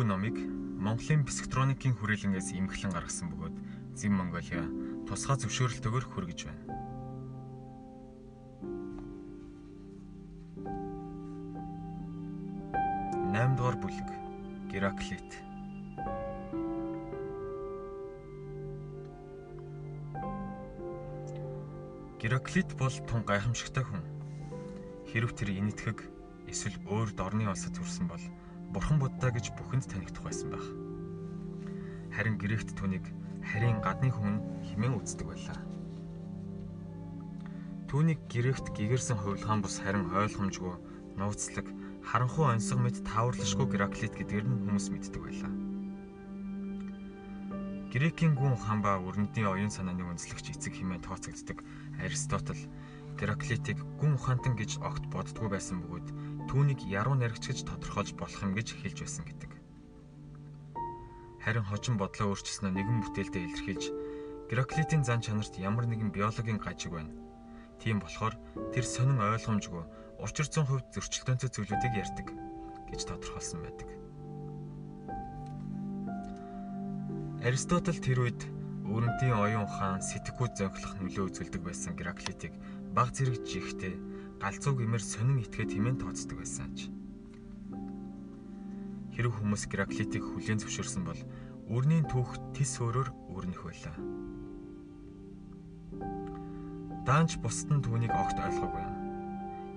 Энэхүү номыг Монголын психотроникийн хүрээлэнгээс имхлэн гаргасан бөгөөд Зим Монголиа тусгай зөвшөөрөлтөөр хүргэж байна. Наймдугаар бүлэг Гераклит Гераклит бол тун гайхамшигтай хүн. Хэрв тэр инэтгэг эсвэл өөр дорны улсад төрсэн бол бурхан буддаа гэж бүхэнд танигдах байсан байх. Харин грект түүнийг харийн гадны хүн хэмээн үздэг байлаа. Түүнийг грект гэгэрсэн хувилгаан бус харин ойлгомжгүй, нууцлаг, харанхуй онцгой мэд тааварлашгүй Гераклит гэдгээр нь хүмүүс мэддэг байлаа. Грекийн гүн хаан ба өрнөдийн оюун санааны үндэслэгч эцэг хэмээн тооцогддог Аристотл Гераклитыг гүн ухаантан гэж огт боддгоо байсан бөгөөд түүнийг яруу наригч гэж тодорхойлж болох юм гэж хэлж байсан гэдэг. Харин хожим бодлоо өөрчилснөө нэгэн бүтээлдээ илэрхийлж Гераклитийн зан чанарт ямар нэгэн биологийн гажиг байна. Тийм болохоор тэр сонин ойлгомжгүй учир зүйн хувьд зөрчилдөөнтэй зүйлүүдийг ярьдаг гэж тодорхойлсон байдаг. Аристотл тэр үед өрнөдийн оюун ухаан сэтгхүүд зохилох нөлөө үзүүлдэг байсан Гераклитийг баг зэрэг жихтэй галзуу гэмээр сонин итгээд хэмээн тооцдог байсан ч. Хэрэг хүмүүс Гераклитийг хүлээн зөвшөөрсөн бол үрний түүх тис өөрөөр өрнөх байлаа. Даанч бусд нь түүнийг огт ойлгоогүй.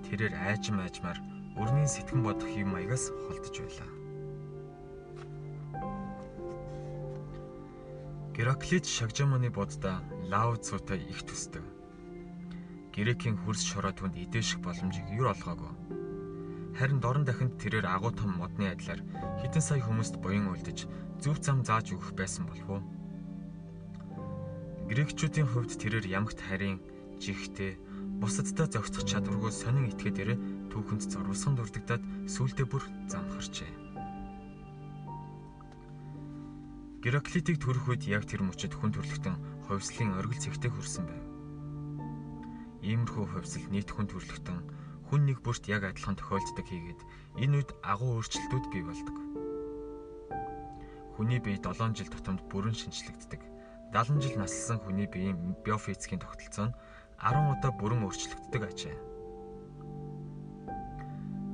Тэрээр айжм айжмаар өрний сэтгэн бодох юм маягаас холдож байлаа. Гераклит шагжаманы будда Лао Цутай их төсдөг Грекийн хөрс шороо түнд идэж шиг боломжийг юу олгоогүй. Харин дорн дахинд тэрээр агуу том модны адилаар хитэн сая хүмүүст буян үлдэж зөв зам зааж өгөх байсан болов уу? Грекчүүдийн хувьд тэрээр ямагт харийн жигтэй бусадтай зохицох чадваргүй сонин итгээдэрэ түүхэнд зорволсон дурддагдаад сүултээ бүр замхарчээ. Гераклитийг төрөх үед яг тэр мөчөд хүн төрлөختөн ховслын оргил цэгтэй хүрсэн байв. Иймэрхүү хувьсэл нийт хүн төрлөختөн хүн нэг бүрт яг адилхан тохиолддог хийгээд энэ үед агуу өөрчлөлтүүд бий болдог. Хүний бие 7 жил тутамд бүрэн шинжлэгддэг. 70 жил наслсан хүний биеийн биофизикийн тогтолцоо нь 10 удаа бүрэн өөрчлөгддөг ажээ.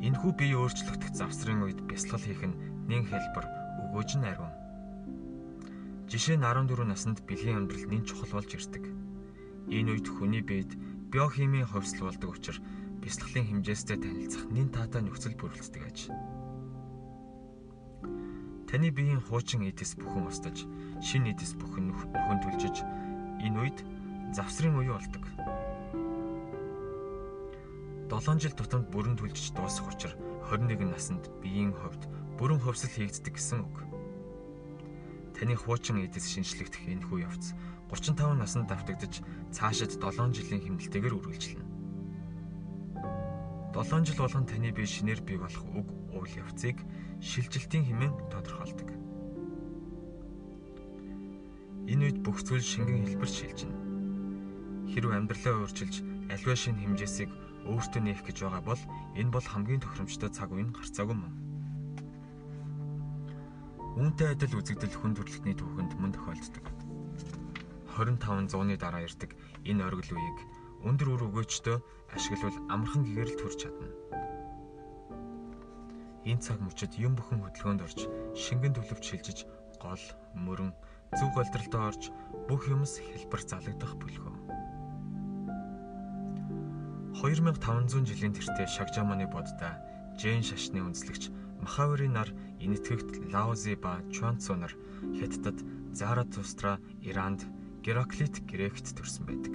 Энэхүү бие өөрчлөгдөх завсрын үед бясалгал хийх нь нэн хэлбэр өгөөж нь ариун. Жишээ нь 14 наснд бэлгийн амьдрал нэн чухал болж ирдэг. Энэ үед хүний биед биохимийн хувьсэл болдог учраас бясалгалын хэмжээстэй танилцах нэн таатай нөхцөл бүрэлддэг аж. Таны биеийн хуучин эдэс бүхэн устж, шин эдэс бүхэн нөхөн түлжиж энэ үед завсрын үе болдог. 7 жил тутамд бүрэн түлжиж дуусах учраас 21 наснд биеийн хувьд бүрэн хувьсэл хийгддэг гэсэн үг. Таны хуучин эдэс шинжлэхдэх энэхүү явц 35 наснд давтагдж цаашид 7 жилийн хэмнэлтэйгээр үргэлжилнэ. 7 жил болгон таны бие шинээр бий болох үг уул явцыг шилжилтийн хэмээн тодорхойлдог. Энэ үед бүх зүйл шингэн хэлбэрт шилжинэ. Хэрв амьдралаа өөрчилж альва шин хэмжээсийг өөртөө нээх гэж байгаа бол энэ бол хамгийн тохиромжтой цаг үе нь гарцаагүй мөн. Үүнтэй адил үзэгдэл хүн төрөлхтний түүхэнд мөн тохиолддог. 25 зууны дараа ирдэг энэ оргил үеийг өндөр үр өгөөчтөө ашиглавал амархан гэгэрэл төрж чадна. Энэ цаг мөчид юм бүхэн хөдөлгөөнд орж, шингэн төлөвч шилжиж, гол, мөрөн, зүг голдролтоо орж бүх юмс хэлбэр залагдах бөлгөө. 2500 жилийн тэртээ Шагжаманы бодда Жэн шашны үндэслэгч Махавирын нар энэтхэгт Лаози ба Чуанцу нар Хятадд Заратустра, Иранд Гераклит Грект төрсэн байдаг.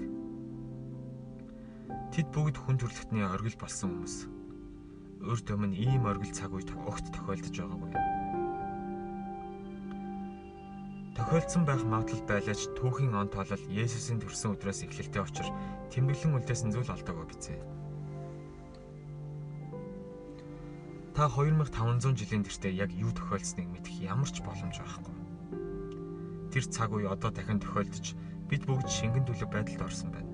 Тэд бүгд хүн төрөлхтний оргил болсон хүмүүс. Өөрт өмнө ийм оргил цаг үед огт тохиолдож байгаагүй. Тохиолдсон байх магадлал байлаач түүхийн он тоолол Есүсийн төрсөн өдрөөс эхлэлтэй очир тэмдэглэн үлдээсэн зүйл олдоогүй бизээ. Та 2500 жилийн тэртээ яг юу тохиолдсныг мэдэх ямар ч боломж байхгүй тэр цаг үе одоо дахин тохиолдож бид бүгд шингэн төлөв байдалд орсон байна.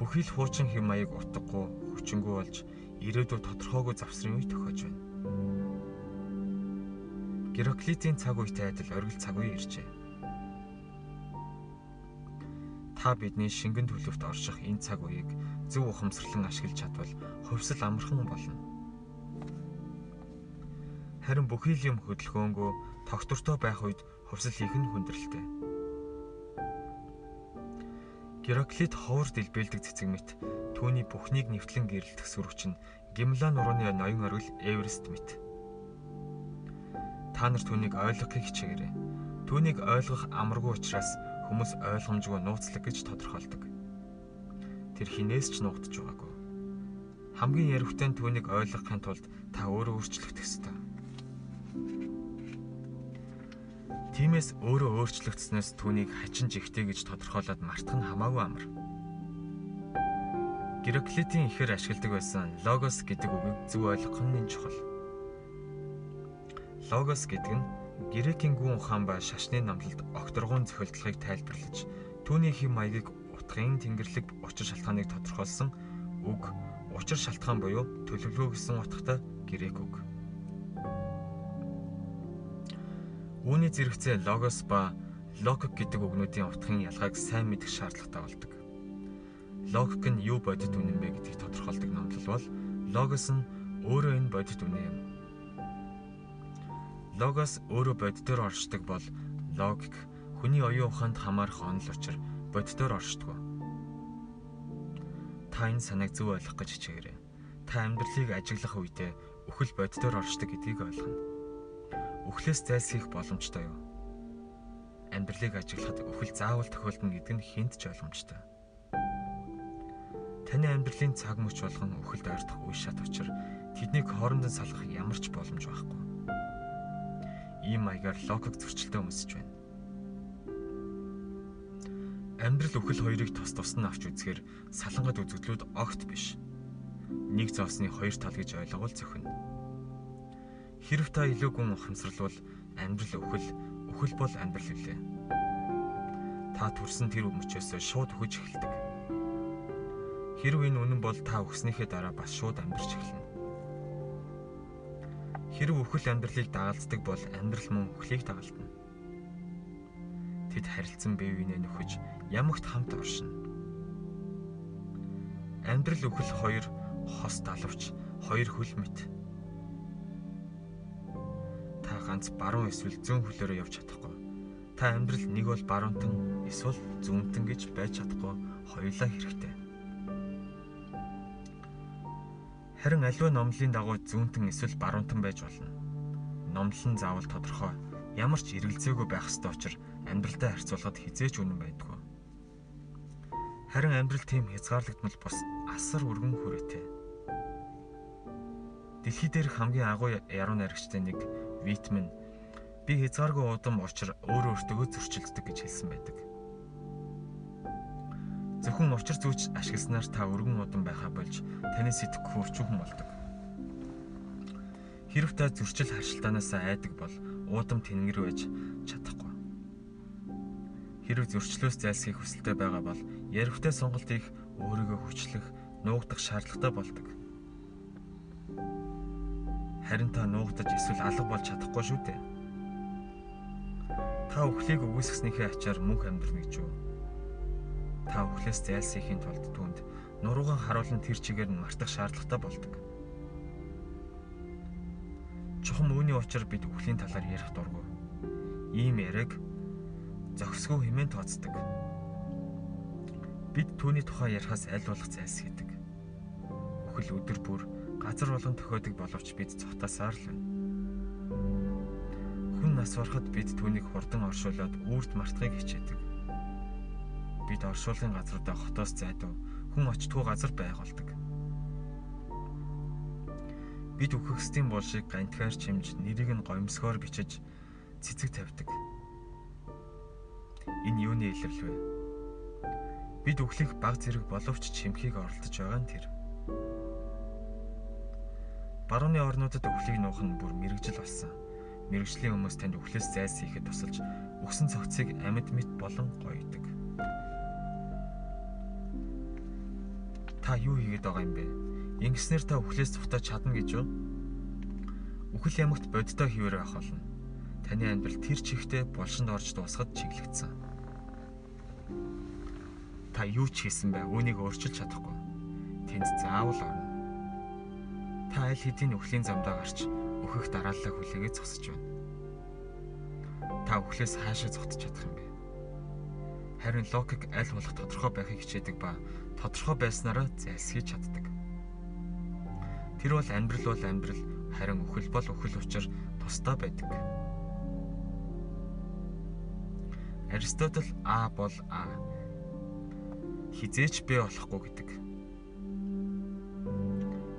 Бүхий л хуучин хэм маяг утгагүй, хүчингү болж ирээдүйд тодорхойгүй завсрын үе тохиож байна. Гераклитийн цаг үетэй адил оргил цаг үе иржээ. Та бидний шингэн төлөвт орших энэ цаг үеийг зөв ухамсарлан ашиглаж чадвал хувьсэл амархан болно. Харин бүхий л юм хөдөлгөөнгөө тогтвортой байх үед хувьсэл их нь хүндрэлтэй. Гераклит ховор дэлбэлдэг цэцэг мэт түүний бүхнийг нэвтлэн гэрэлтэх сүрвч нь Гимлан нурууны ноён оргил Эверест мэт. Та нар түүнийг ойлгохыг хичээгээрэй. Түүнийг ойлгох амаргүй учраас хүмүүс ойлгомжгүй нууцлаг гэж тодорхойлдог. Тэр хинээс ч нуугдж байгаагүй. Хамгийн яригтай нь түүнийг ойлгохын тулд та өөрөө өөрчлөгдөх ёстой. Тиймээс өөрөө өөрчлөгдснөөс түүнийг хачин жигтэй гэж тодорхойлоод мартах нь хамаагүй амар. Гераклитийн ихээр ашигладаг байсан логос гэдэг үгийг зөв ойлгох нь чухал. Логос гэдэг нь Грекийн гүн ухаан ба шашны номлолд огторгуун зохиолдлогыг тайлбарлаж түүний хэм маягийг утгын тэнгэрлэг учир шалтгааныг тодорхойлсон үг учир шалтгаан буюу төлөвлөгөө гэсэн утгатай грек үг. Үүний зэрэгцээ логос ба логик гэдэг үгнүүдийн утгын ялгааг сайн мэдэх шаардлагатай болдог. Логик нь юу бодит үнэн бэ гэдгийг тодорхойлдог номлол бол логос нь өөрөө энэ бодит үнэн юм Логос өөрөө боддоор оршдог бол логик хүний оюун ухаанд хамаарах онол учир боддоор оршдог. Та энэ санааг зөв ойлгох гэж хичээгээрэй. Та амьдралыг ажиглах үедээ үхэл боддоор оршдог гэдгийг ойлгоно. Үхлээс зайлсхийх боломжтой юу? Амьдралыг ажиглахад үхэл заавал тохиолдно гэдэг нь хинт ч ойлгомжтой. Таны амьдралын цаг мөч болгон үхэлд ойртох үе шат учир тэднийг хоорондоо салгах ямар ч боломж байхгүй ийм маягаар логик зөрчилтэй өмсөж байна. Амьдрал үхэл хоёрыг тус тус нь авч үзэхээр салангад үзэгдлүүд огт биш. Нэг зоосны хоёр тал гэж ойлговол зөвхөн. Хэрв та илүү гүн ухамсарлвал амьдрал үхэл, үхэл бол амьдрал үлээ. Та төрсэн тэр өмчөөс шууд үхэж эхэлдэг. Хэрв энэ үнэн бол та өгснөхийн дараа бас шууд амьдарч эхэлнэ. Хэрв үхэл амьдралыг дагалддаг бол амьдрал мөн үхлийг дагалдана. Тэд харилцан бие биенээ нөхөж ямагт хамт оршино. Амьдрал үхэл хоёр хос далавч хоёр хөл мэт. Та ганц баруун эсвэл зүүн хөлөөрөө явж чадахгүй. Та амьдрал нэг бол баруунтан эсвэл зүүнтэн гэж байж чадахгүй хоёулаа хэрэгтэй. Харин аливаа номлын дагуу зүүнтэн эсвэл баруунтан байж болно. Номлол нь заавал тодорхой. Ямар ч эргэлзээгүй байх ёстой учраас амьдралдаа харьцуулахад хизээч үнэн байдгүй. Харин амьдрал тийм хязгаарлагдмал бус асар өргөн хүрээтэй. Дэлхий дээрх хамгийн агуу яруу найрагчтай нэг Витмен би хязгааргүй удам учир өөрөө өөртөө зөрчилддөг гэж хэлсэн байдаг. Зөвхөн учир зүйч ашигласнаар та өргөн удам байхаа болж таны сэтгэх хурцхан болдог. Хэрв та зөрчил харшилтаанаас айдаг бол уудам тэнгэр байж чадахгүй. Хэрв зөрчлөөс зайлсхийх хүсэлтэй байгаа бол ярвтай сонголт их өөрийгөө хүчлэх, нуугдах шаардлагатай болдог. Харин та нуугдаж эсвэл алга болж чадахгүй шүү дээ. Та өхлийг үгүйсгэснийхээ ачаар мөнх амьдрна гэж юу? та өвхлөөс зайлсхийхийн тулд түнд нурууган харуулan тэр чигээр нь мартах шаардлагатай болдог. Чухам үүний учир бид өвхлийн талаар ярих дурггүй. Ийм яриг зохисгүй хэмээн тооцдог. Бид түүний тухай ярихаас аль болох зайлсхийдэг. Өвхөл өдөр бүр газар болгон тохиодог боловч бид цогтасаар л байна. Хүн нас барахад бид түүнийг хурдан оршуулад үрд мартахыг хичээдэг бид оршуулгын газруудаа хотоос зайдуу хүн очтгүй газар байгуулдаг. Бид үхэгсдийн булшиг гантгаар чимж нэрийг нь гомсгоор бичиж цэцэг тавьдаг. Энэ юуны илэрл вэ? Бид үхлэх баг зэрэг боловч чимхийг оролдож байгаа нь тэр. Барууны орнуудад үхлийг нуух нь бүр мэрэгжил болсон. Мэрэгжлийн хүмүүс танд үхлээс зайлсхийхэд тусалж өгсөн цогцыг амьд мэд болон гоёдаг. та юу хийгээд байгаа юм бэ? Ингэснээр та үхлээс цухтаж чадна гэж юу? Үхэл ямагт бодтой хിവэр байх болно. таны амьдрал тэр чихтэй булшинд орж дуусахад чиглэгдсэн. Та юу ч хийсэн бай, үүнийг өөрчилж чадахгүй. Тэнд заавал орно. Та аль хэдийн өхлийн замдаа гарч өөхөх дарааллаа хүлээгээд зогсож байна. Та өхлөөс хаашаа зогтож чадах юм бэ? Харин логик аль болох тодорхой байхыг хичээдэг ба тодорхой байснараа зайлсхийж чаддаг. Тэр бол амьдрал бол амьдрал, харин өхөл бол өхөл учир тусдаа байдаг. Аристотл А бол А. Хизээч Б болохгүй гэдэг.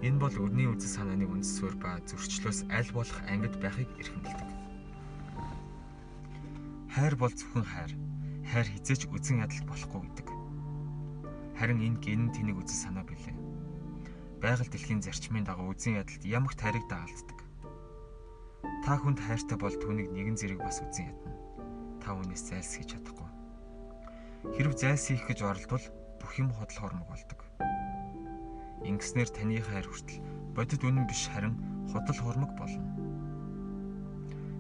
Энэ бол өрний үзэл санааны үндсвэр ба зөрчлөөс аль болох ангид байхыг эрхэмлэдэг. Хайр бол зөвхөн хайр. Хайр хизээч үзэн ядалт болохгүй гэдэг. Харин энэ гэн тэнийг үзэл санаа билээ. Байгаль дэлхийн зарчмын дагуу үзэн ядалт ямагт хайрыг дагалддаг. Та хүнд хайртай бол түүнийг нэгэн зэрэг бас үзэн ядна та үнээс зайлсхийж чадахгүй. Хэрв зайлсхийх гэж оролдвол бүх юм худал хормог болдог. Ингэснээр таны хайр хүртэл бодит үнэн биш харин худал хормог болно.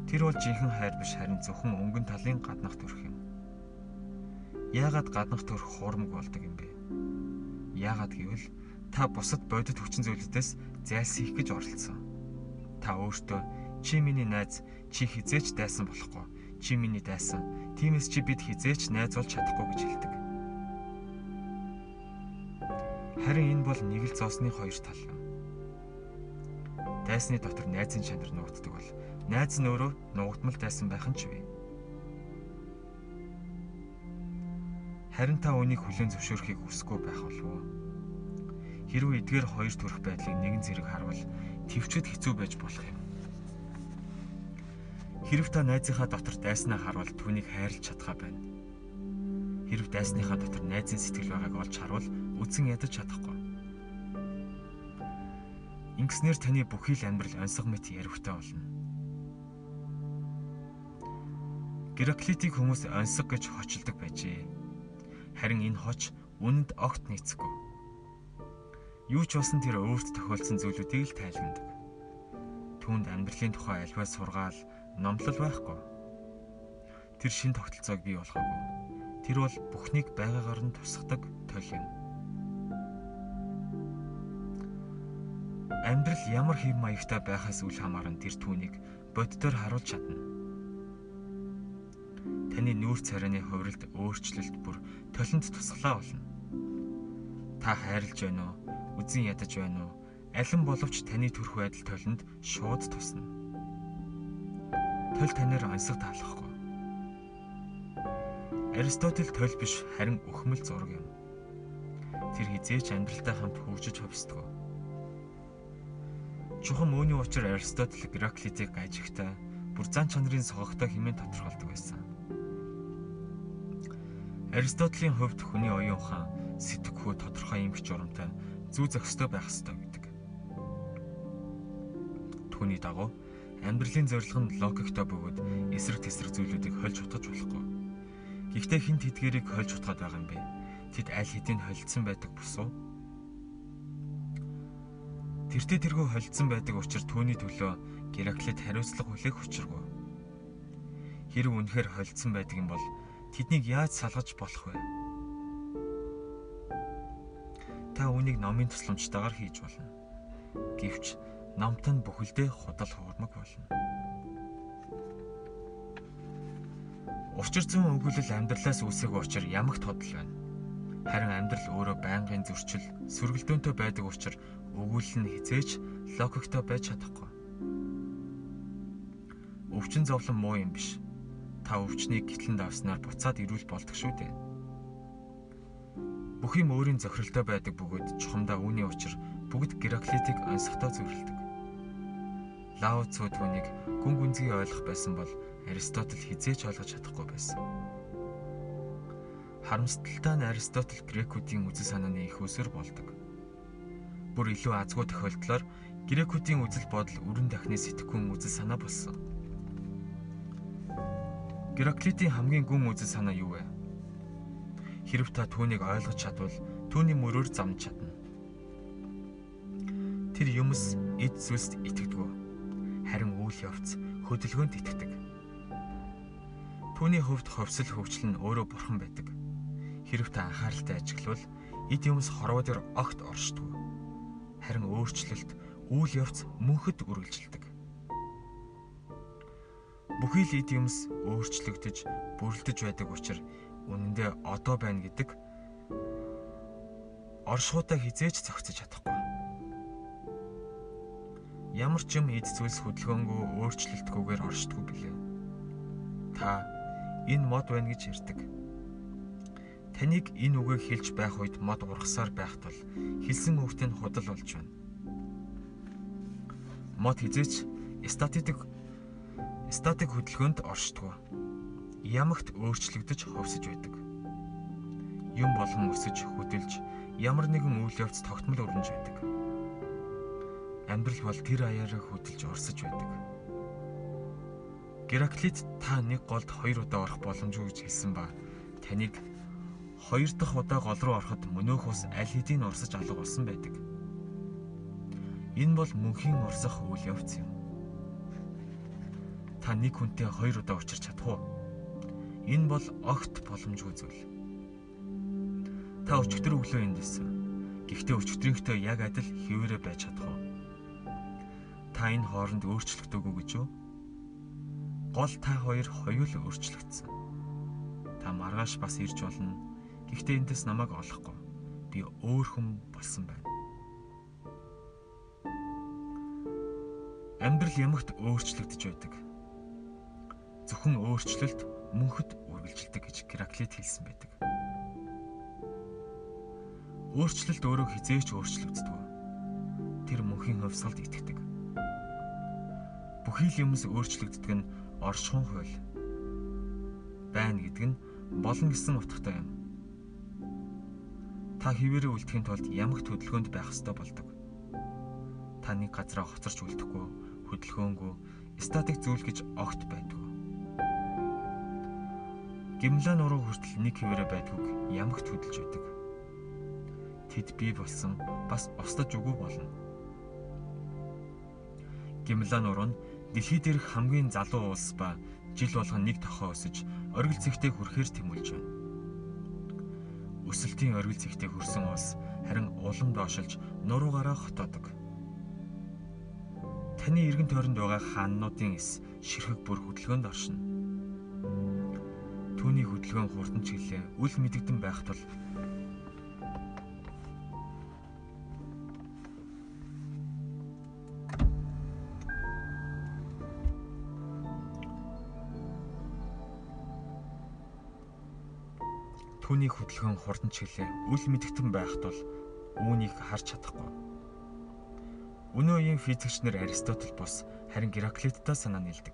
Тэр бол жинхэнэ хайр биш харин зөвхөн өнгөн талын гаднах төрх юм. Яагаад гаднах төрх хурмаг болдог юм бэ? Яагаад гэвэл та бусад бодит хүчин зүйлүүдээс зайлсхийх гэж оролдсон. Та өөртөө чи миний найз, чи хизээч дайсан болохгүй чи миний дайсан. Тиймээс чи бид хизээч найзуулж чадахгүй гэж хэлдэг. Харин энэ бол нэг л зоосны хоёр тал. Дайсны дотор найзын чанар нуугддаг бол найз нь өөрөө нуугдмал дайсан байх нь ч вэ. Харин та үнийг хүлээн зөвшөөрөхийг хүсэхгүй байх болов уу? Хэрвээ эдгээр хоёр төрх байдлыг нэгэн зэрэг харвал төвчөд хэцүү байж болох юм. Хэрв та найзынхаа дотор дайснаа харуул түүнийг хайрлаж чадхаа байна. Хэрв дайсныхаа дотор найзын сэтгэл байгааг олж харуул үзэн ядаж чадахгүй. Ингэснээр таны бүхий л амьдрал онцгой мэт ярвхтай болно. Гераклитийг хүмүүс онцгой гэж хочилдог байжээ. Харин энэ хоч үнэнд огт нийцэхгүй. Юу ч болсон тэр өөрт тохиолдсон зүйлүүдийг л тайлагнадаг. Түүнд амьдралын тухай альваа сургаал номлол байхгүй. Тэр шин тогтолцоог бий болгоогүй. Тэр бол бүхнийг байгаагаар нь тусгадаг тойл юм. Амьдрал ямар хэв маягтай байхаас үл хамааран тэр түүнийг боддоор харуулж чадна. Таны нүүр царайны хувиралд өөрчлөлт бүр толинд тусглаа болно. Та хайрлж байна уу? Үзэн ядаж байна уу? Алин боловч таны төрх байдал толинд шууд тусна толь танаар онцлог таалахгүй. Аристотель толь биш харин өхмөл зураг юм. Тэр хизээч амьдралтай хамт хөгжиж хувьсдаг. Чухам үүний учир Аристотель Гераклитийг гажигтай бүр зан чанарын согогтой хэмээн тодорхойлдог байсан. Аристотелийн хувьд хүний оюун ухаан сэтгэхүй тодорхой юм бич урамтай зүү зохистой байх ёстой гэдэг. Түүний дагуу Амьдралын зорилго нь логиктой бөгөөд эсрэг тэсрэг зүйлүүдийг хольж утгаж болохгүй. Гэхдээ хинт хэдгэрийг хольж утгаад байгаа юм бэ? Тэд аль хэдийн холдсон байдаг босуу? Тэртээ тэргүй холдсон байдаг учраас түүний төлөө Гераклит хариуцлага хүлээх учиргүй. Хэрэг үнэхээр холдсон байдаг юм бол тэднийг яаж салгаж болох вэ? Та үнийг номын тусламжтайгаар хийж болно. Гэвч номтой нь бүхэлдээ худал хуурмаг болно. Учир зүйн өгүүлэл амьдралаас үүсэх учир ямагт тодл байна. Харин амьдрал өөрөө байнгын зөрчил, сөргөлдөөнтэй байдаг учраас өгүүлэл нь хизээч логиктой байж чадахгүй. Өвчин зовлон муу юм биш. Та өвчнийг гитлэнд авснаар буцаад ирүүл болдог шүү дээ. Бүх юм өөрийн зохиролтой байдаг бөгөөд чухамдаа үүний учир бүгд Гераклитийг онцгтой зөвлөдөг. Лао Цзү түүнийг гүн гүнзгий ойлгох байсан бол Аристотель хизээч ойлгож чадахгүй байсан. Харамсалтай нь Аристотель грекүүдийн үзэл санааны их өсөр болдог. Бүр илүү азгүй тохиолдлоор грекүүдийн үзэл бодол өрн дахны сэтгэхүйн үзэл санаа болсон. Гераклитийн хамгийн гүн үзэл санаа юу вэ? Хэрв та түүнийг ойлгож чадвал түүний мөрөөр замж чадна. Тэр юмс эд зүйлст итгэдэг харин үйл явц хөдөлгөөнд итгэдэг. Түүний хувьд ховсол хөгжил нь өөрөө бурхан байдаг. Хэрв та анхааралтай ажиглавал эд юмс хорвоо дээр огт оршдог. Харин өөрчлөлт үйл явц мөнхөд үргэлжилдэг. Бүхий л эд юмс өөрчлөгдөж, бүрлдэж байдаг учраас үнэндээ одоо байна гэдэг оршуудаа хизээч зохицож чадахгүй. Ямар ч юм эд зүйлс хөдөлгөөнгөө өөрчлөлтгүйгээр оршдгоо билээ. Та энэ мод байна гэж ярьдаг. Таныг энэ үгийг хэлж байх үед мод ургасаар байх тул хэлсэн үгт нь худал болж байна. Мод хизээч статик статик хөдөлгөөнд оршдгоо. Ямагт өөрчлөгдөж ховсож байдаг. Юм болон өсөж хөдөлж ямар нэгэн үйл явц тогтмол өрнөж байдаг. Амьдрал бол тэр аяараа хөдөлж орсож байдаг. Гераклит та нэг голд хоёр удаа орох боломжгүй гэж хэлсэн ба таныг хоёр дахь удаа гол руу ороход мөнөөх ус аль хэдийн орсож алга болсон байдаг. Энэ бол мөнхийн орсох үйл явц юм. Та нэг хүнтэй хоёр удаа учирч чадах уу? Энэ бол огт боломжгүй зүйл. Та өчтөр өглөө эндээс. Гэхдээ өчтөрийнхтэй яг адил хിവэрэ байж чадах уу? Та энэ хооронд өөрчлөгдөөгүй гэж юу? Гол та хоёр хоёул өөрчлөгдсөн. Та маргааш бас ирж болно. Гэхдээ эндээс намайг олохгүй. Би өөр хүн болсон байна. Амьдрал ямагт өөрчлөгдөж байдаг. Зөвхөн өөрчлөлт мөнхөд үргэлжилдэг гэж Гераклит хэлсэн байдаг. Өөрчлөлт өөрөө хизээч өөрчлөгддөг. Тэр мөнхийн хувьсгалд итгэдэг. Бүхий л юмс өөрчлөгддөг нь оршихуун хууль. Байна гэдэг нь болно гэсэн утгатай юм. Та хിവэрэ үлдэхийн тулд ямагт хөдөлгөөнд байх ёстой болдог. Та нэг газараа хоцорч үлдэхгүй, хөдөлгөөнгүй, статик зүйл гэж огт байдгүй. Гимлан уруу хүртэл нэг хിവэрэ байдгүйг ямагт хөдөлж байдаг тэд бий болсон бас устдаж үгүй болно. Гимлан уран дэлхий дээрх хамгийн залуу улс ба жил болгон нэг тохоо өсөж оргил цэгтээ хүрэхээр тэмүүлж байна. Өсөлтийн оргил цэгтээ хүрсэн улс харин улам доошилж нуруугаараа хотоодог. Таны эргэн тойронд байгаа хааннуудын эс ширхэг бүр хөдөлгөөнд оршино. Түүний хөдөлгөөн хурдан чиглэлээ үл мэдэгдэн байх тул Түүний хөдөлгөөн хурдан чиглээ үл мэдгтэн байх тул үүнийг харж чадахгүй. Өнөө үеийн физикчнэр Аристотель бус харин Гераклиттай санаа нийлдэг.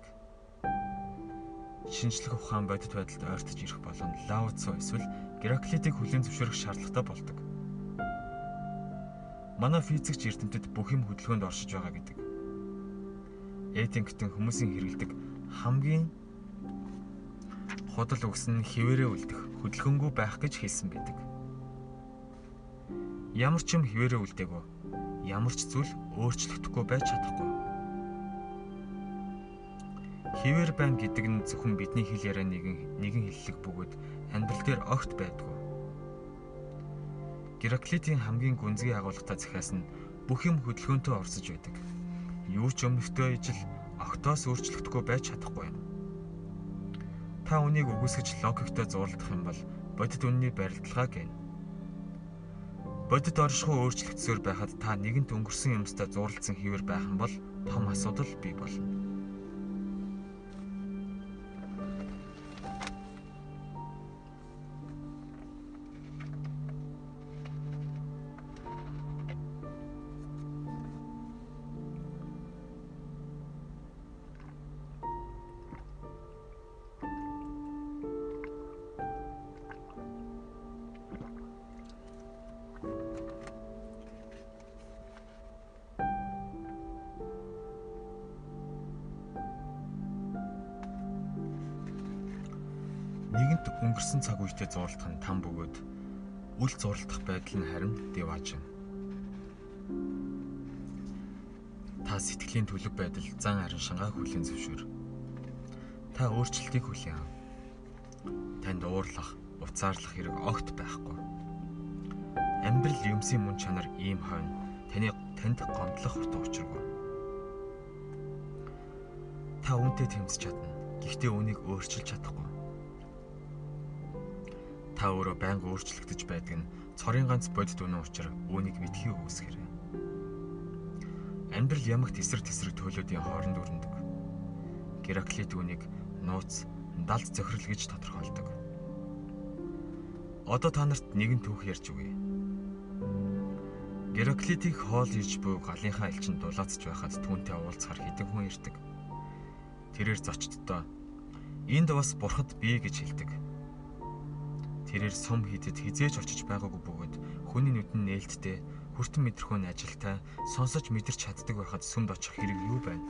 Шинжлэх ухаан бодит байдалд ойртож ирэх болон Лао Цзо эсвэл Гераклитийг хүлээн зөвшөөрөх шаардлагатай болдог. Манай физикч эрдэмтэд бүх юм хөдөлгөөнд оршиж байгаа гэдэг. Эдингтон хүмүүсийн хэрэгэлдэг хамгийн худал өгсөн хിവэрэ үлдэх хөдөлгөөнгүй байх гэж хэлсэн байдаг. Ямар ч юм хിവэрэ үлдээгөө ямар ч зүйл өөрчлөгдөхгүй байж чадахгүй. Хിവэр байна гэдэг нь зөвхөн бидний хэл яриа нэгэн нэгэн хэллэг бөгөөд амьдрал дээр огт байдгүй. Гераклитийн хамгийн гүнзгий агуулгатай захиас нь бүх юм хөдөлгөөнтэй орсож байдаг. Юу ч өмнөдөө ижил огтоос өөрчлөгдөхгүй байж чадахгүй юм. Та үнийг үгүйсгэж логиктой зурлах юм бол бодит үнний барилдалгаа гэнэ. Бодит оршихуй өөрчлөгдсөөр байхад та нэгэнт өнгөрсөн юмстай зурлалцсан хിവэр байх юм бол том асуудал бий болно. Өнгөрсөн цаг үетэй зурлах нь там бөгөөд үл зурлах байдал нь харин деваж юм. Та сэтгэлийн төлөв байдал зан харин шангаа хүлээн зөвшөөр. Та өөрчлөлтийг хүлээн ав. Танд уурлах, уцаарлах хэрэг огт байхгүй. Амьдрал юмсын мөн чанар ийм хойно таны танд гомдлох утга учиргүй. Та үнтэй тэмцэж чадна. Гэхдээ үнийг өөрчилж чадахгүй. Та өөрөө байнга өөрчлөгдөж байдаг нь цорын ганц бодит үнэн учраас үүнийг мэдхийг үүсгэрэй. Амьдрал ямагт эсрэг тесрэг төлөөдийн хооронд өрнөдөг. Гераклит үнийг нууц, далд зохирол гэж тодорхойлдог. Одоо та нарт нэгэн түүх ярьж өгье. Гераклитийг хоол иж буй галынхаа элчин дулаацж байхад түүнтэй уулзахаар хэдэн хүн ирдэг. Тэрээр зочдтой энд бас бурхад бий гэж хэлдэг. Тэрээр сум хидэд хизээж очиж байгаагүй бөгөөд хүний нүдэн нээлттэй хүртэн мэдрэхүүн ажилтай сонсож мэдэрч чаддаг байхад сүмд очих хэрэг юу байна?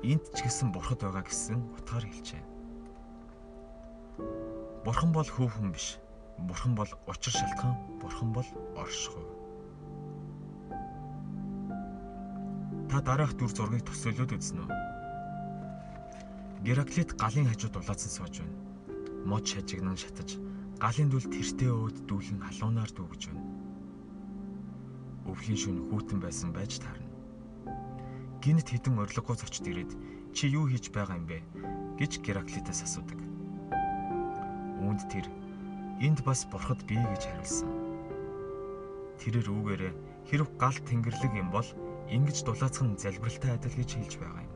Энд ч гэсэн бурхад байгаа гэсэн утгаар хэлжээ. Бурхан бол хүүхэн биш. Бурхан бол учир шалтгаан, бурхан бол оршихуй. Та дараах дүр зургийг төсөөлөд үзнэ үү? Гераклит галын хажууд улаацсан сууж байна. Мод шажигнан шатаж, галын дүл тэртээ өөд дүүлэн халуунаар дүүгэж байна. Өвлийн шөнө хүүтэн байсан байж таарна. Гинт хідэн орилгогүй зочд ирээд чи юу хийж байгаа юм бэ гэж Гераклитаас асуудаг. Үүнд тэр энд бас бурхад бий гэж хариулсан. Тэрээр үүгээрээ хэрв гал тэнгэрлэг юм бол ингэж дулаацх нь залбиралтай адил гэж хэлж байгаа юм.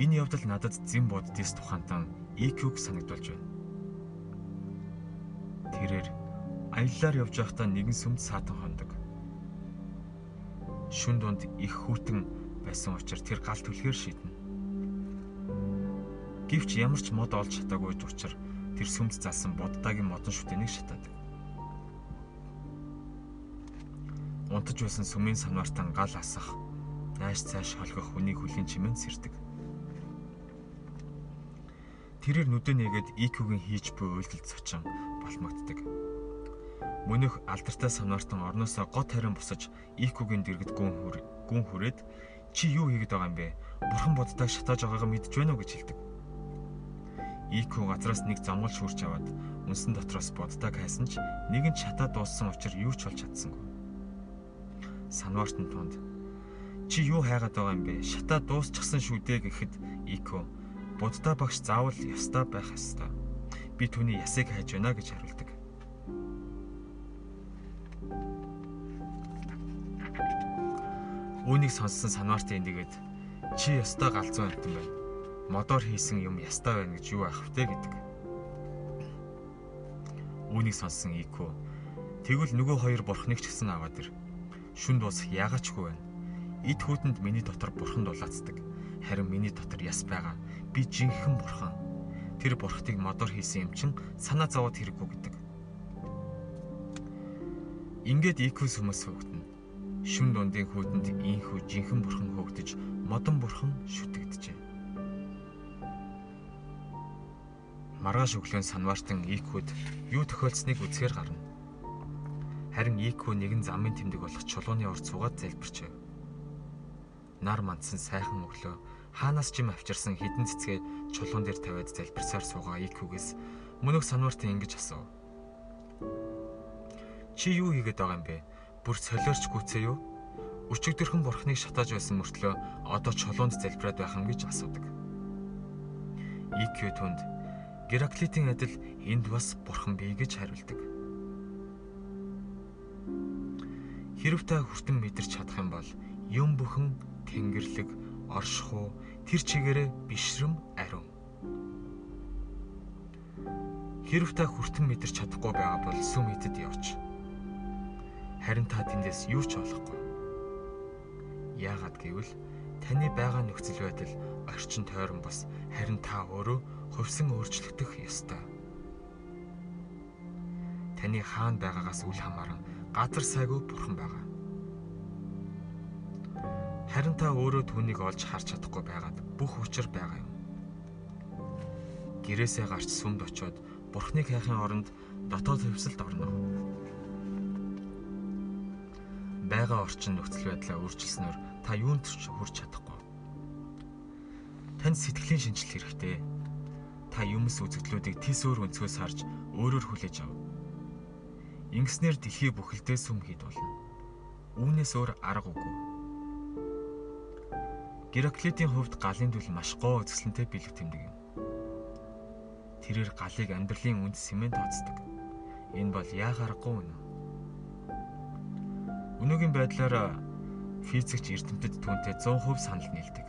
Энэ явдал надад зэн боддис тухаантан EQ-г санагдуулж байна. Тэрээр аяллаар явж байхдаа нэгэн сүмд саатан хондог. Шүн дунд их хүүтэн байсан учраас тэр гал түлхээр шийднэ. Гэвч ямар ч мод олж чадаагүй учраас тэр сүмд залсан боддаагийн модон шүтэнийг шатаадаг. Унтаж байсан сүмийн санвартан гал асах, найш цааш холгох хүний хөлийн чимэн сэрдэг. Тэрээр нүдэ нэгэд IQ-гийн хийж буй үйлдэлд цочин болмогддог. Мөнөх алдартай санвартан орноосоо гот харин босож IQ-гийн дэргэд гүн хүр гүн хүрээд чи юу хийгээд байгаа юм бэ? Бурхан боддог шатааж байгаагаа мэдж байна уу гэж хэлдэг. IQ газраас нэг замгал шүрч аваад үнсэн дотроос боддог хайсан ч нэгэн чатаа дууссан учраас юу ч болж чадсангүй. Санвартын тунд чи юу хайгаад байгаа юм бэ? Шатаа дуусчихсан шүү дээ гэхэд IQ буддаа багш заавал ястаа байх ёстой. Би түүний ясыг хайж байна гэж хариулдаг. Үүнийг сонссон санвартын нэгэд чи ястаа галзуу амтан байна модоор хийсэн юм ястаа байна гэж юу аах втэ гэдэг. Үүнийг сонссон Ико тэгвэл нөгөө хоёр бурхныг ч гэсэн аваад ир. Шүн дуусах яагачгүй байна. Эд хүүтэнд миний дотор бурхан дулаацдаг. Харин миний дотор яс байгаа. Би жинхэнэ бурхан. Тэр бурхтыг модоор хийсэн юм чин санаа зовоод хэрэггүй гэдэг. Ингээд Икус хүмүүс хөөгдөн. Шүн дундын хүүтэнд ийхүү жинхэнэ бурхан хөөгдөж модон бурхан шүтэгдэжээ. маргааш өглөө санваартан ИК-д юу тохиолдсныг үзэхээр гарна. Харин ИК нэгэн замын тэмдэг болох чулууны урд суугаад залбирчээ. Нар мандсан сайхан өглөө хаанаас юм авчирсан хідэн цэцгээ чулуун дээр тавиад залбирсаар суугаа ИК-гээс мөнөх санваартан ингэж асуув. Чи юу хийгээд байгаа юм бэ? Бүр солиорч гүцээ юу? Өчигдөрхөн бурхныг шатааж байсан мөртлөө одоо чулуунд залбираад байх юм гэж асуудаг. ИК түнд Гераклитийн адил энд бас бурхан бий гэж хариулдаг. Хэрв та хүртэн мэдэрч чадах юм бол юм бүхэн тэнгэрлэг, оршихуу тэр чигээрээ бишрэм ариун. Хэрв та хүртэн мэдэрч чадахгүй байгаа бол сүм идэд явж. Харин та тэндээс юу ч олохгүй. Яагаад гэвэл таны байгаа нөхцөл байдал орчин тойрон бас харин та өөрөө хувьсан өөрчлөгдөх ёстой. Таны хаана байгаагаас үл хамааран газар сайгүй бурхан байгаа. Харин та өөрөө түүнийг олж харж чадахгүй байгаад бүх учир байгаа юм. Гэрээсээ гарч сүмд очиод бурхныг хайхын оронд дотоод хөвсөлд орно. Бага орчин нөхцөл байдлаа өөрчилснөөр та юунд ч хүрч чадахгүй. Танд сэтгэлийн шинжилт хэрэгтэй. Та юмс үзэгдлүүдийг тис өөр өнцгөөс харж өөрөөр хүлээж ав. Ингэснээр дэлхий бүхэлдээ сүм хийд болно. Үүнээс өөр арга үгүй. Гераклитийн хувьд галын дүл маш гоо үзэсгэлэнтэй бэлэг тэмдэг юм. Тэрээр галыг амьдралын үнд сэмэн тооцдог. Энэ бол яахаарахгүй үнэ. Өнөөгийн байдлаар физикч эрдэмтэд түүнтэй 100% санал нийлдэг.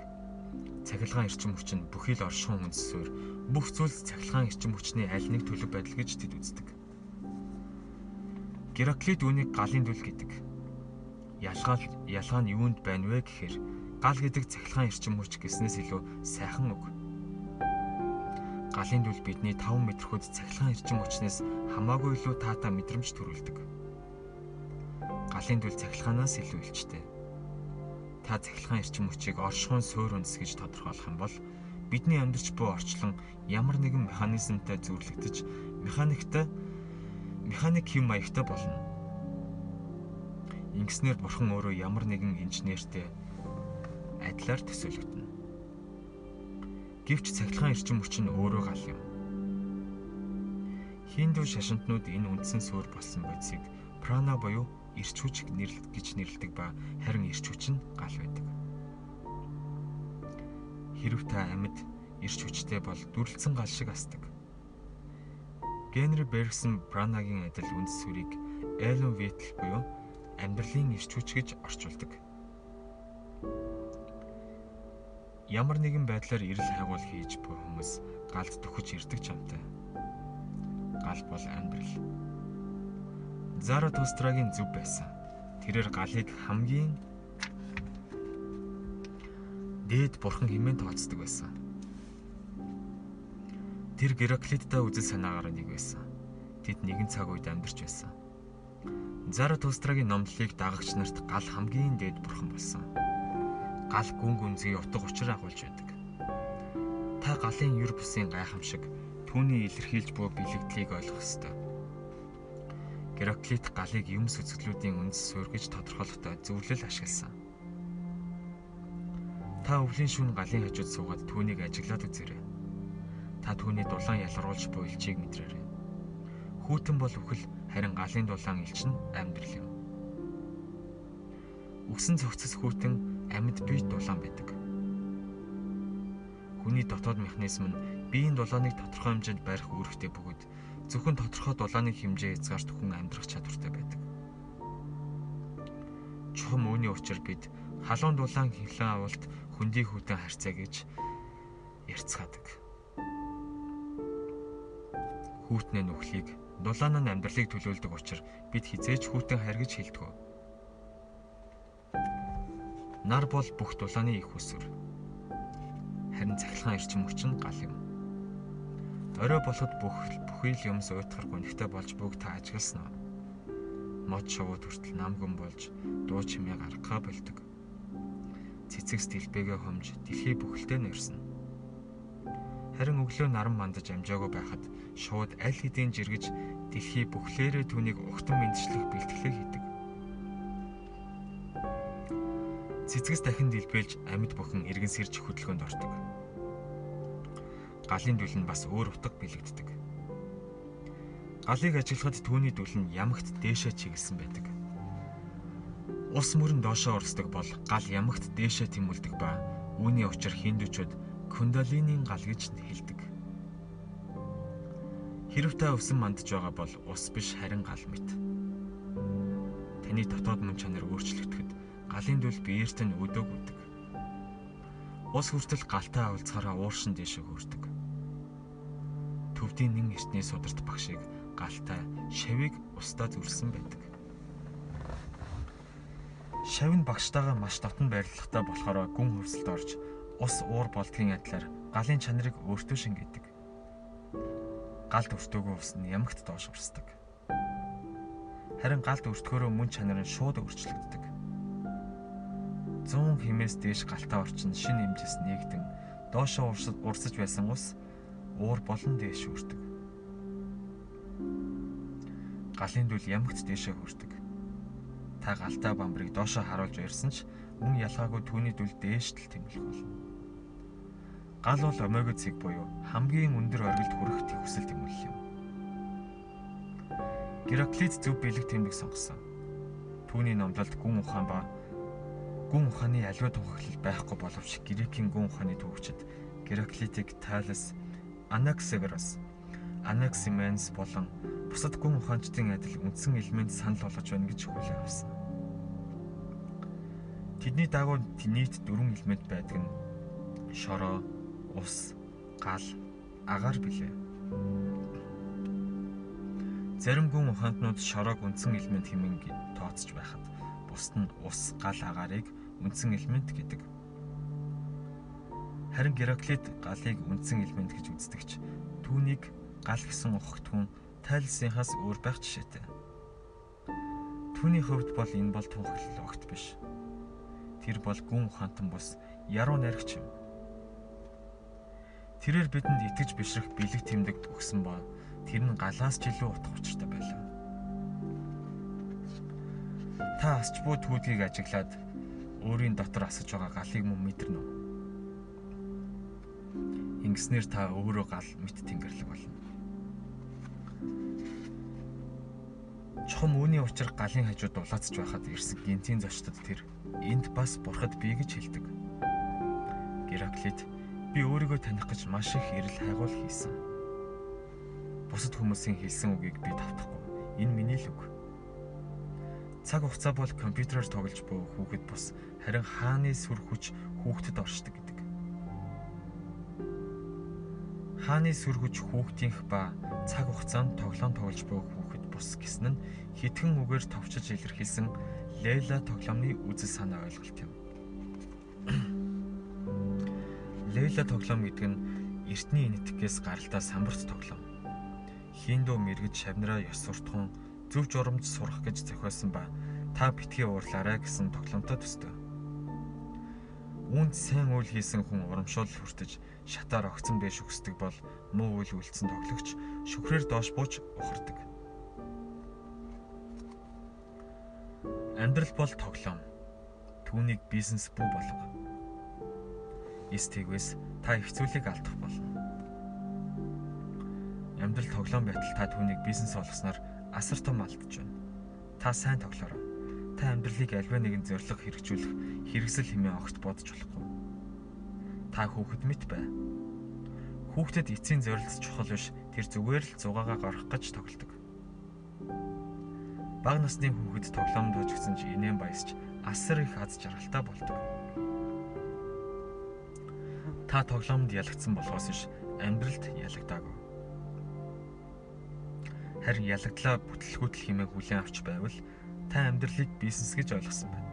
Цахилгаан эрчим хүч нь бүхий л оршихуун үндсээр бүх зүйлс цахилгаан эрчим хүчний аль нэг төлөв байдал гэж тэд үздэг. Гераклит үүнийг галын дүл гэдэг. Ялгаа ялгаа нь юунд байна вэ гэхээр гал гэдэг цахилгаан эрчим хүч гэснээс илүү сайхан үг галын дүл бидний 5 метрхүүд цахилгаан эрчим хүчнээс хамаагүй илүү таатай мэдрэмж төрүүлдэг. Галын дүл цахилгаанаас илүү илчтэй. Та цахилгаан эрчим хүчийг оршихуун суурь үндэс гэж тодорхойлох юм бол бидний амьдарч буй орчлон ямар нэгэн механизмтай зүйрлэгдэж механиктай механик хэм маягтай болно. Ингэснээр бурхан өөрөө ямар нэгэн инженертэй адилаар төсөөлөгдөнө. Гэвч цахилгаан эрчим хүч нь өөрөө гал юм. Хинду шашинтнууд энэ үндсэн суурь болсон бодисыг прана буюу эрч хүч нэрлэг гэж нэрлэдэг ба харин эрч хүч нь гал байдаг. Хэрв та амьд эрч хүчтэй бол дүрлцэн гал шиг асдаг. Генри Бергсон пранагийн адил үндэс сүрийг Эллен Витл буюу амьдралын эрч хүч гэж орчуулдаг ямар нэгэн байдлаар эрэл хайгуул хийж буй хүмүүс галд төхөж ирдэг ч амтай. Гал бол амьдрал. Заратустрагийн зүв байсан. Тэрээр галыг хамгийн дээд бурхан хэмээн тооцдог байсан. Тэр Гераклиттай үзэл санаагаар нэг байсан. Тэд нэгэн цаг үед амьдарч байсан. Заратустрагийн номлолыг дагагч нарт гал хамгийн дээд бурхан болсон гал гүн гүнзгий утга учир агуулж байдаг. Та галын юр бусын гайхамшиг түүний илэрхийлж буй бэлэгдлийг ойлгох ёстой. Гераклит галыг юм сүзглүүдийн үндэс суурь гэж тодорхойлохдоо зөвлөл ашигласан. Та өвлийн шүн галын хажууд суугаад түүнийг ажиглаад үзээрэй. Та түүний дулаан ялгаруулж буй элчийг мэдрээрэй. Хүүтэн бол үхэл харин галын дулаан элч нь амьдрал юм. Үгсэн цогцос хүүтэн амьд бие дулаан байдаг. Хүний дотоод механизм нь биеийн дулааныг тодорхой хэмжээнд барих үүрэгтэй бөгөөд зөвхөн тодорхой дулааны хэмжээ хязгаарт хүн амьдрах чадвартай байдаг. Чухам үүний учир бид халуун дулаан хилэн авалт хөндий хүтэн харьцаа гэж ярьцгаадаг. Хүүтнээ нүхлийг дулаан нь амьдралыг төлөөлдөг учраас бид хизээж хүүтэн хайр гэж хэлдэг. Нар бол бүх дулааны их усүр. Харин цахилгаан эрчим хүч нь гал юм. Орой болоход бүх бүхий л юмс уйтгар гүнхтэй болж бүгд та ажигласан уу? Мод шувууд хүртэл намгүн болж дуу чимээ гаргахаа болдог. Цэцэгс дэлбэгээ хомж дэлхий бүхэлдээ нэрсэн. Харин өглөө наран мандаж амжаагүй байхад шууд аль хэдийн жиргэж дэлхий бүхлээрээ түүнийг угтан мэдчлэх бэлтгэлээ хийдэг. Цэцгэс дахин дэлбэлж амьд бүхэн эргэн сэрж хөдөлгөөнд ортог. Галын дүл нь бас өөр утга бэлэгддэг. Галыг ажиглахад түүний дүл нь ямагт дээшээ чиглэсэн байдаг. Ус мөрөн доошоо урсдаг бол гал ямагт дээшээ тэмүүлдэг ба үүний учир хиндүүчүүд кундалинийн гал гэж хэлдэг. Хэрв та өвсөн мандж байгаа бол ус биш харин гал мэт. Таны дотоод мөн чанар өөрчлөгдөд галын дүл биеэрт нь өдөг үдэг. Ус хүртэл галтай уулзахаараа ууршин дэшээ хөрдөг. Төвдийн нэн эртний сударт багшийг галтай шавийг устдаа зүрсэн байдаг. Шав нь багштайгаа маш татан байрлалтай болохоор гүн хөвсөлд орж ус уур болдгийн адилаар галын чанарыг өөртөө шингээдэг. Галд өртөөгөө ус нь ямагт доош урсдаг. Харин галд өртгөөрөө мөн чанар нь шууд өөрчлөгддөг. 100 хэмээс дээш галтаа орчин шин хэмжээс нээгдэн доошоо урсаж байсан ус уур болон дээш хүрдэг. Галын дүл ямагт дээшээ хүрдэг. Та галтаа бамбарыг доошоо харуулж ирсэн ч мөн ялгаагүй түүний дүл дээштэл тэмүүлэх болно. Гал бол омега цэг буюу хамгийн өндөр оргилд хүрэх хүсэл тэмүүлэл юм. Гераклит зөв бэлэг тэмдэг сонгосон. Түүний номлолд гүн ухаан ба гүн ухааны аливаа тунхаглал байхгүй боловч Грекийн гүн ухааны төвөгчд Гераклитик Талес, Анаксагорос, Анаксименс болон бусад гүн ухаанчдын адил үндсэн элемент санал болгож байна гэж хүлээн авсан. Тэдний дагуу нийт дөрвөн элемент байдаг нь шороо, ус, гал, агаар билээ. Зарим гүн ухаантнууд шороог үндсэн элемент хэмээн тооцож байхад бусд нь ус, гал, агаарыг үндсэн элемент гэдэг. Харин Гераклит галыг үндсэн элемент гэж үздэгч түүнийг гал гэсэн ухагтун тайлсынхаас өөр байх жишээтэй. Түүний хувьд бол энэ бол тунхаглал огт биш. Тэр бол гүн ухаантан бус яруу найрагч юм. Тэрээр бидэнд итгэж бишрэх бэлэг тэмдэгт өгсөн ба тэр нь галаас ч илүү утга учиртай байлаа. Та асч буй түүдгийг ажиглаад өөрийн дотор асаж байгаа галыг мөн мэдэрнэ үү? Ингэснээр та өөрөө гал мэт тэнгэрлэг болно. Чухам үүний учир галын хажууд дулаацж байхад ирсэг гинтийн зочдод тэр энд бас бурхад бий гэж хэлдэг. Гераклит Би өөрийгөө таних гэж маш их эрэл хайгуул хийсэн. Бусад хүмүүсийн хэлсэн үгийг би давтахгүй. Энэ миний л үг. Цаг хугацаа бол компьютероор тоглож буй хүүхэд бус харин хааны сүр хүч хүүхдэд оршдог гэдэг. Хааны сүр хүч хүүхдийнх ба цаг хугацаанд тоглоом тоглож буй хүүхэд бус гэсэн нь хитгэн үгээр товчж илэрхийлсэн Лейла тоглоомны үзэл санаа ойлголт юм. Лейла тоглоом гэдэг нь эртний энэтхгээс гаралтай самбарт тоглоом. Хиндүү мэрэгж шавнараа ёс суртахуун зөв журамж сурах гэж зохиосон ба та битгий уурлаарай гэсэн тоглоомтой төстэй. Үүнд сайн үйл хийсэн хүн урамшуул хүртэж шатаар огцон бэш өгсдөг бол муу үйл үлдсэн тоглогч шүхрээр доош бууж ухардаг. Амьдрал бол тоглоом. Түүнийг бизнес бүү болго эс тэгвэс та хэвцүүлийг алдах болно. Амьдрал тоглоом байтал та түүнийг бизнес болгосноор асар том алдаж байна. Та сайн тоглоорой. Та амьдралыг альва нэгэн зориг хэрэгжүүлэх хэрэгсэл хэмээн огт бодож болохгүй. Та хүүхэд мэт бай. Хүүхдэд эцсийн зорилт чухал биш. Тэр зүгээр л зугаагаа гарах гэж тоглодог. Бага насны хүүхэд тоглоомд хожигдсон ч инээн баясч асар их аз жаргалтай болдог та тоглоомд ялагдсан болохоос ш амьдралд ялагдаагүй. Харин ялагдлаа бүтлгүүтэл хэмээн хүлээн авч байвал та амьдралыг бизнес гэж ойлгосон байна.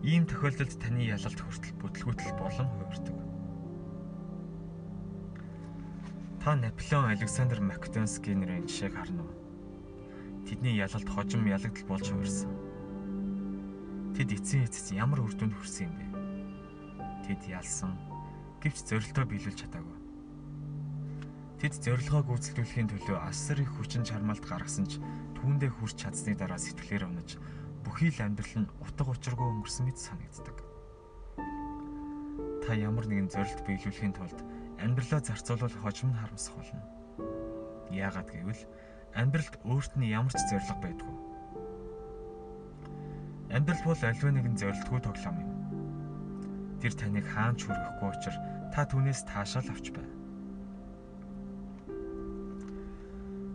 Ийм тохиолдолд таны ялалт хүртэл бүтлгүүтэл болон хувирдаг. Та Наполеон Александр Македонский нэрийн жишээг харна уу? Тэдний ялалт хожим ялагдал болж хувирсан. Тэд эцсийн эцэс ямар үр дүнд хүрсэн юм бэ? тэд ялсан. Гэвч зорилтоо биелүүлж чадаагүй. Тэд зорилгоо гүйцэтгүүлэхийн төлөө асар их хүчин чармаалт гаргасан ч түүндээ хүрч чадсны дараа сэтгэлээр унаж бүхий л амьдрал нь утга учиргүй өнгөрсөн мэт санагддаг. Та ямар нэгэн зорилт биелүүлэхийн тулд амьдралаа зарцуулбал хожим нь харамсах болно. Яагаад гэвэл амьдралд өөрт нь ямар ч зорилго байдгүй. Амьдрал бол альва нэгэн зорилтгүй тоглоом юм. Тэр таныг хаан ч хүргэхгүй учраас та түүнээс таашаал авч бай.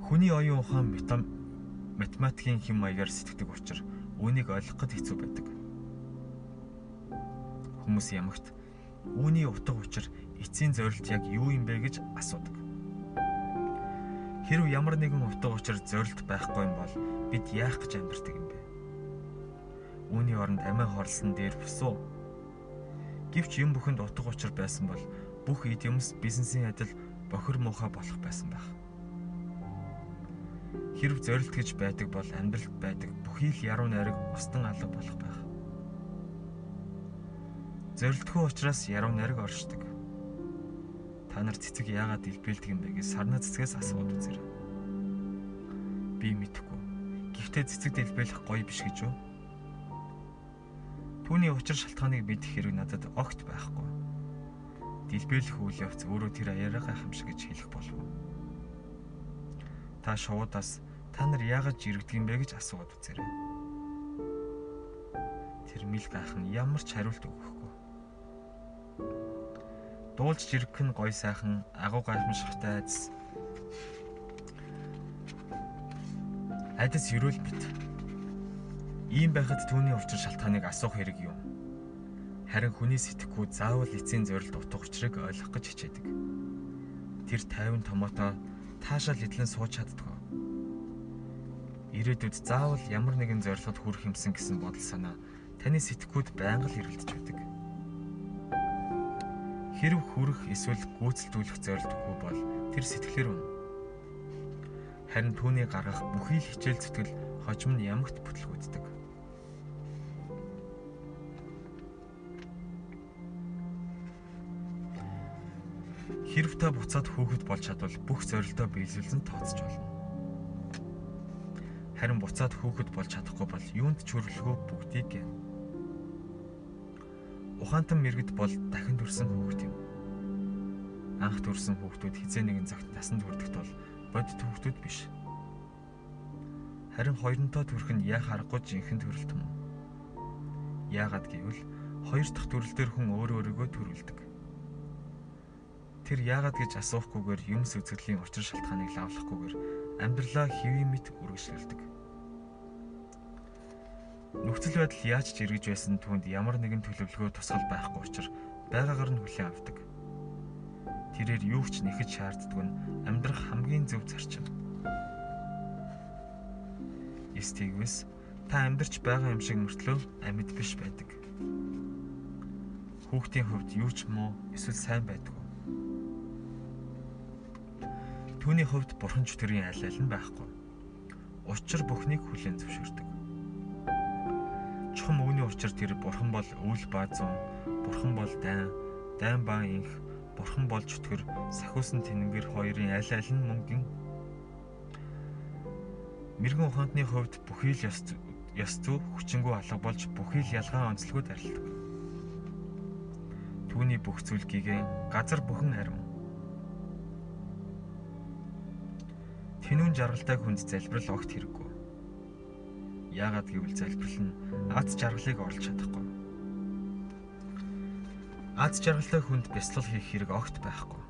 Хүний оюун ухаан математикийн хэм маягаар сэтгэдэг учраас үүнийг ойлгоход хэцүү байдаг. Хүмүүс ямагт үүний утга учир эцсийн зорилт яг юу юм бэ гэж асуудаг. Хэрв ямар нэгэн утга учир зорилт байхгүй юм бол бид яах гэж амьдардаг юм бэ? Үүний оронд амиа хорлсон дээр бусуу Гэвч юм бүхэнд утга учир байсан бол бүх эд юмс бизнесийн адил бохир муухай болох байсан байх. Хэрв зорилт гэж байдаг бол амьдралд байдаг бүхий л яруу найраг устан алга болох байх. Зорилтгүй учраас яруу найраг оршдог. Та нар цэцэг яагаад дэлбэлдэг юм бэ гэж сарна цэцгээс асууад үзээрэй. Би мэдэхгүй. Гэхдээ цэцэг дэлбэлэх гоё биш гэж юу? Түүний учир шалтгааныг мэдэх хэрэг надад огт байхгүй. дэлбэлэх үйл явц өөрөө тэр аяараа гайхамшиг гэж хэлэх болов. Та шуудаас та нар яагаад жирэгдэг юм бэ гэж асууад үзээрэй. Тэр мэл гайхан ямар ч хариулт өгөхгүй. Дуулж жиргэх нь гой сайхан агуу гайхамшигтай айдас. Айдас юрүүл бит. Ийм байхад түүний учир шалтгааныг асуух хэрэг юу? Харин хүний сэтгэхүй заавал эцсийн зорилт утга учирыг ойлгох гэж хичээдэг. Тэр 50 томото таашаал идлэн сууж чаддаг. Ирээдүйд заавал ямар нэгэн зорилгод хүрэх юмсан гэсэн бодол санаа таны сэтгэхүйд байнга л ирэлдэж байдаг. Хэрв хүрэх эсвэл гүйцэлдүүлэх зорилтгүй бол тэр сэтгэлээр үнэ. Харин түүний гаргах бүхий л хичээл зүтгэл хожим нь ямагт бүтлгүүддэг. Хэрв та буцаад хөөхд болж чадвал бүх зорилтоо биелүүлсэн тооцож болно. Харин буцаад хөөхд болж чадахгүй бол юунд ч хүрлэхөө бүгдийг гэн. Ухаантан мэрэгд бол дахин төрсэн хөөхт юм. Анх төрсэн хөөхтүүд хизээ нэгэн цагт насанд хүрдэхт бол бодит хөөхтүүд биш. Харин хоёронтоо төрөх нь яах аргагүй жинхэнэ төрөлт юм. Яагаад гэвэл хоёр дахь төрөл дээр хүн өөр өөрийгөө төрүүлдэг. Тэр яагаад гэж асуухгүйгээр юмс үзэгдлийн учир шалтгааныг лавлахгүйгээр амьдралаа хэвийн мэт үргэлжлүүлдэг. Нөхцөл байдал яаж ч эргэж байсан түүнд ямар нэгэн төлөвлөгөө тусгал байхгүй учраас байгаагаар нь хүлээн авдаг. Тэрээр юу ч нэхэж шаарддаг нь амьдрах хамгийн зөв зарчим. Эстигвэс та амьдарч байгаа юм шиг мөртлөө амьд биш байдаг. Хүүхдийн хувьд юу ч муу эсвэл сайн байдаг Түүний хувьд бурхан чөтгөрийн аль аль нь байхгүй. Учир бүхнийг хүлээн зөвшөөрдөг. Чухам өвний учир тэр бурхан бол өвөл ба зүүн, бурхан бол дайн, дайн ба инх, бурхан бол чөтгөр, сахиусан тэнгэр хоёрын аль аль нь мөнгөн. Мэргэн ухаантны хувьд бүхий л ёс ёс зүй хүчингү алга болж бүхий л ялгаа онцлогуд арилдаг. Түүний бүх зүйл гигэн газар бүхэн ариун Тэнүүн жаргалтай хүнд залбирал огт хэрэггүй. Яагаад гэвэл залбирал нь аз жаргалыг орлож чадахгүй. Аз жаргалтай хүнд бяцлал хийх хэрэг огт байхгүй.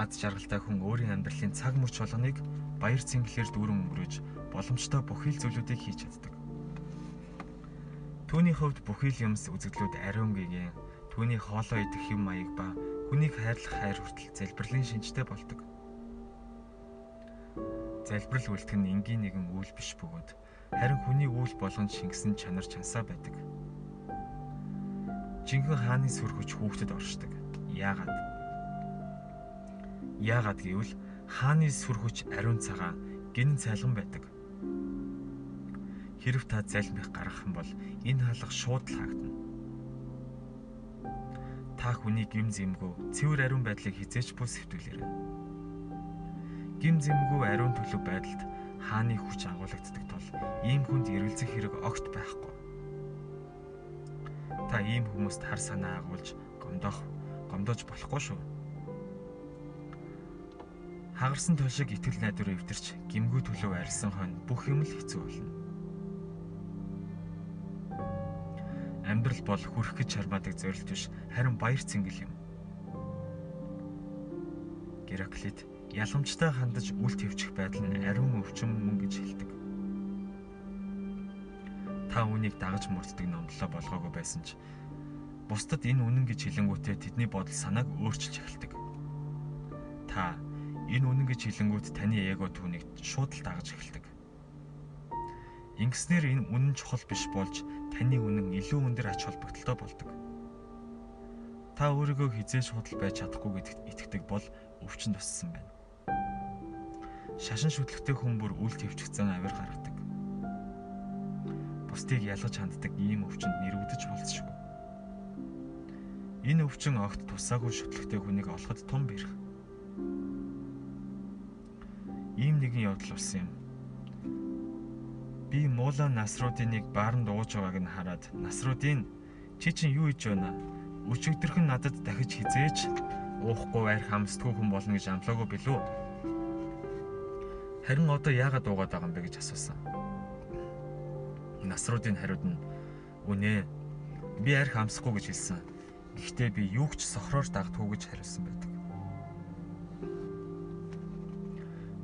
Аз жаргалтай хүн өөрийн амьдралын цаг мөч болгоныг баяр цэнгэлээр дүүрэн өнгөрөөж боломжтой бүхий л зүйлүүдийг хийж чаддаг. Түүний хувьд бүхий л юмс үзэгдлүүд ариун гэгээ, түүний хоолоо идэх юм маяг ба хүнийг хайрлах хайр хүртэл залбирлын шинжтэй болдог залбирал үлдэх нь энгийн нэгэн үйл биш бөгөөд харин хүний үйл болгон шингэсэн чанар чансаа байдаг. Жинхэнэ хааны сүр хүч хүүхдэд оршдог. Яагаад? Яагаад гэвэл хааны сүр хүч ариун цагаан гинэн цайлган байдаг. Хэрв та залмих гаргах юм бол энэ хаалга шууд л хаагдана. Та хүний гим зэмгөө цэвэр ариун байдлыг хизээч бус хэвтүүлээрэй гим зэмгүй ариун төлөв байдалд хааны хүч агуулгаддаг тул ийм хүнд эргэлзэх хэрэг огт байхгүй. Та ийм хүмүүст хар санаа агуулж гомдоох гомдоож болохгүй шүү. Хагарсан тул шиг итгэл найдвар эвдэрч гимгүй төлөв арилсан хойно бүх юм л хэцүү болно. Амьдрал бол хүрх гэж чармаадаг зорилт биш харин баяр цэнгэл юм. Гераклит яламжтай хандаж үл твчих байдал нь ариун өвчин мөн гэж хэлдэг. Та үнийг дагаж мөрддөг номлолоо болгоогүй байсан ч бусдад энэ үнэн гэж хэлэнгүүтээ тэдний бодол санааг өөрчилж эхэлдэг. Та энэ үнэн гэж хэлэнгүүт таны эго түүнийг шууд л дагаж эхэлдэг. Ингэснээр энэ үнэн чухал биш болж таны үнэн илүү өндөр ач холбогдолтой болдог. Та өөрийгөө хизээж худал байж чадахгүй гэдэгт итгэдэг бол өвчин туссан байна шашин шүтлэгтэй хүн бүр үл твчгцэн авир гаргадаг. Бусдыг ялгаж ханддаг ийм өвчөнд нэрвдэж болцшгүй. Энэ өвчин огт тусаагүй шүтлэгтэй хүнийг олоход тун бэрх. Ийм нэгэн явдал болсон юм. Би Мула Насруудыныг бааранд ууж байгааг нь хараад Насруудын чи чинь юу хийж байна? өчигдөрхөн надад дахиж хизээч уухгүй арх хамсдгүй хүн болно гэж амлаагүй билүү? Харин одоо яагаад уугаад байгаа юм бэ гэж асуусан. Насруудын хариуд нь үнэ би арх хамсахгүй гэж хэлсэн. Гэхдээ би юу ч сохроор дагдгүй гэж хариулсан байдаг.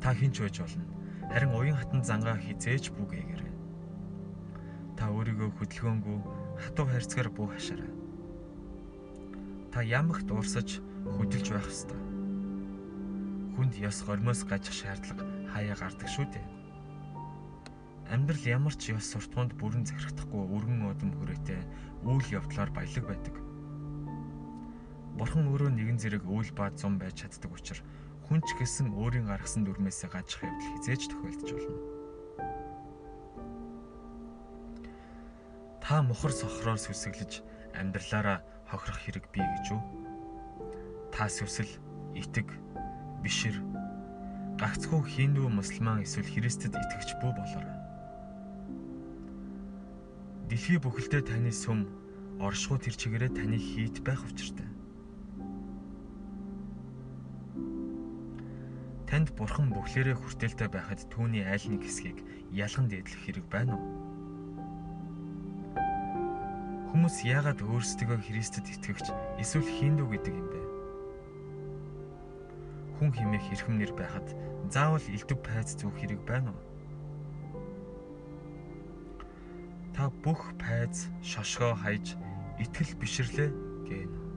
Та хинч байж болно. Харин уян хатан зангаа хизээж бүгээгээрэй. Та өөрийгөө хөдөлгөөнгүй хатуу хайрцгаар бүх хашаарай. Та ямагт уурсаж хөдөлж байх ёстой. Хүнд ёс гормоос гажих шаардлага хаяа гардаг шүү дээ. Амьдрал ямар ч ёс суртахуунд бүрэн захирагдахгүй өргөн удам хүрээтэй үйл явдлаар баялаг байдаг. Бурхан өөрөө нэгэн зэрэг үйл ба зам байж чаддаг учраас хүн ч гэсэн өөрийн гаргасан дүрмээсээ гажих явдал хизээж тохиолдож болно. Та мухар сохроор сүсэглэж амьдралаараа хохирох хэрэг бий гэж үү? Та сүсэл, итэг, бишир, гагцхүү хиндүү мусульман эсвэл христэд итгэгч бүү болоорой. Дэлхий бүхэлдээ таны сүм оршихуй тэр чигээрээ таны хийт байх учиртай. Танд бурхан бүхлээрээ хүртээлтэй байхад түүний айл нэг хэсгийг ялган дээдлэх хэрэг байна уу? Хүмүүс яагаад өөрсдөө Христэд итгэгч эсвэл хиндүү гэдэг юм бэ? Хүн химээх эрхэм нэр байхад заавал элдв пайц зүүх хэрэг байна уу? Та бүх пайц шошгоо хайж итгэл бишрлээ гэнэ.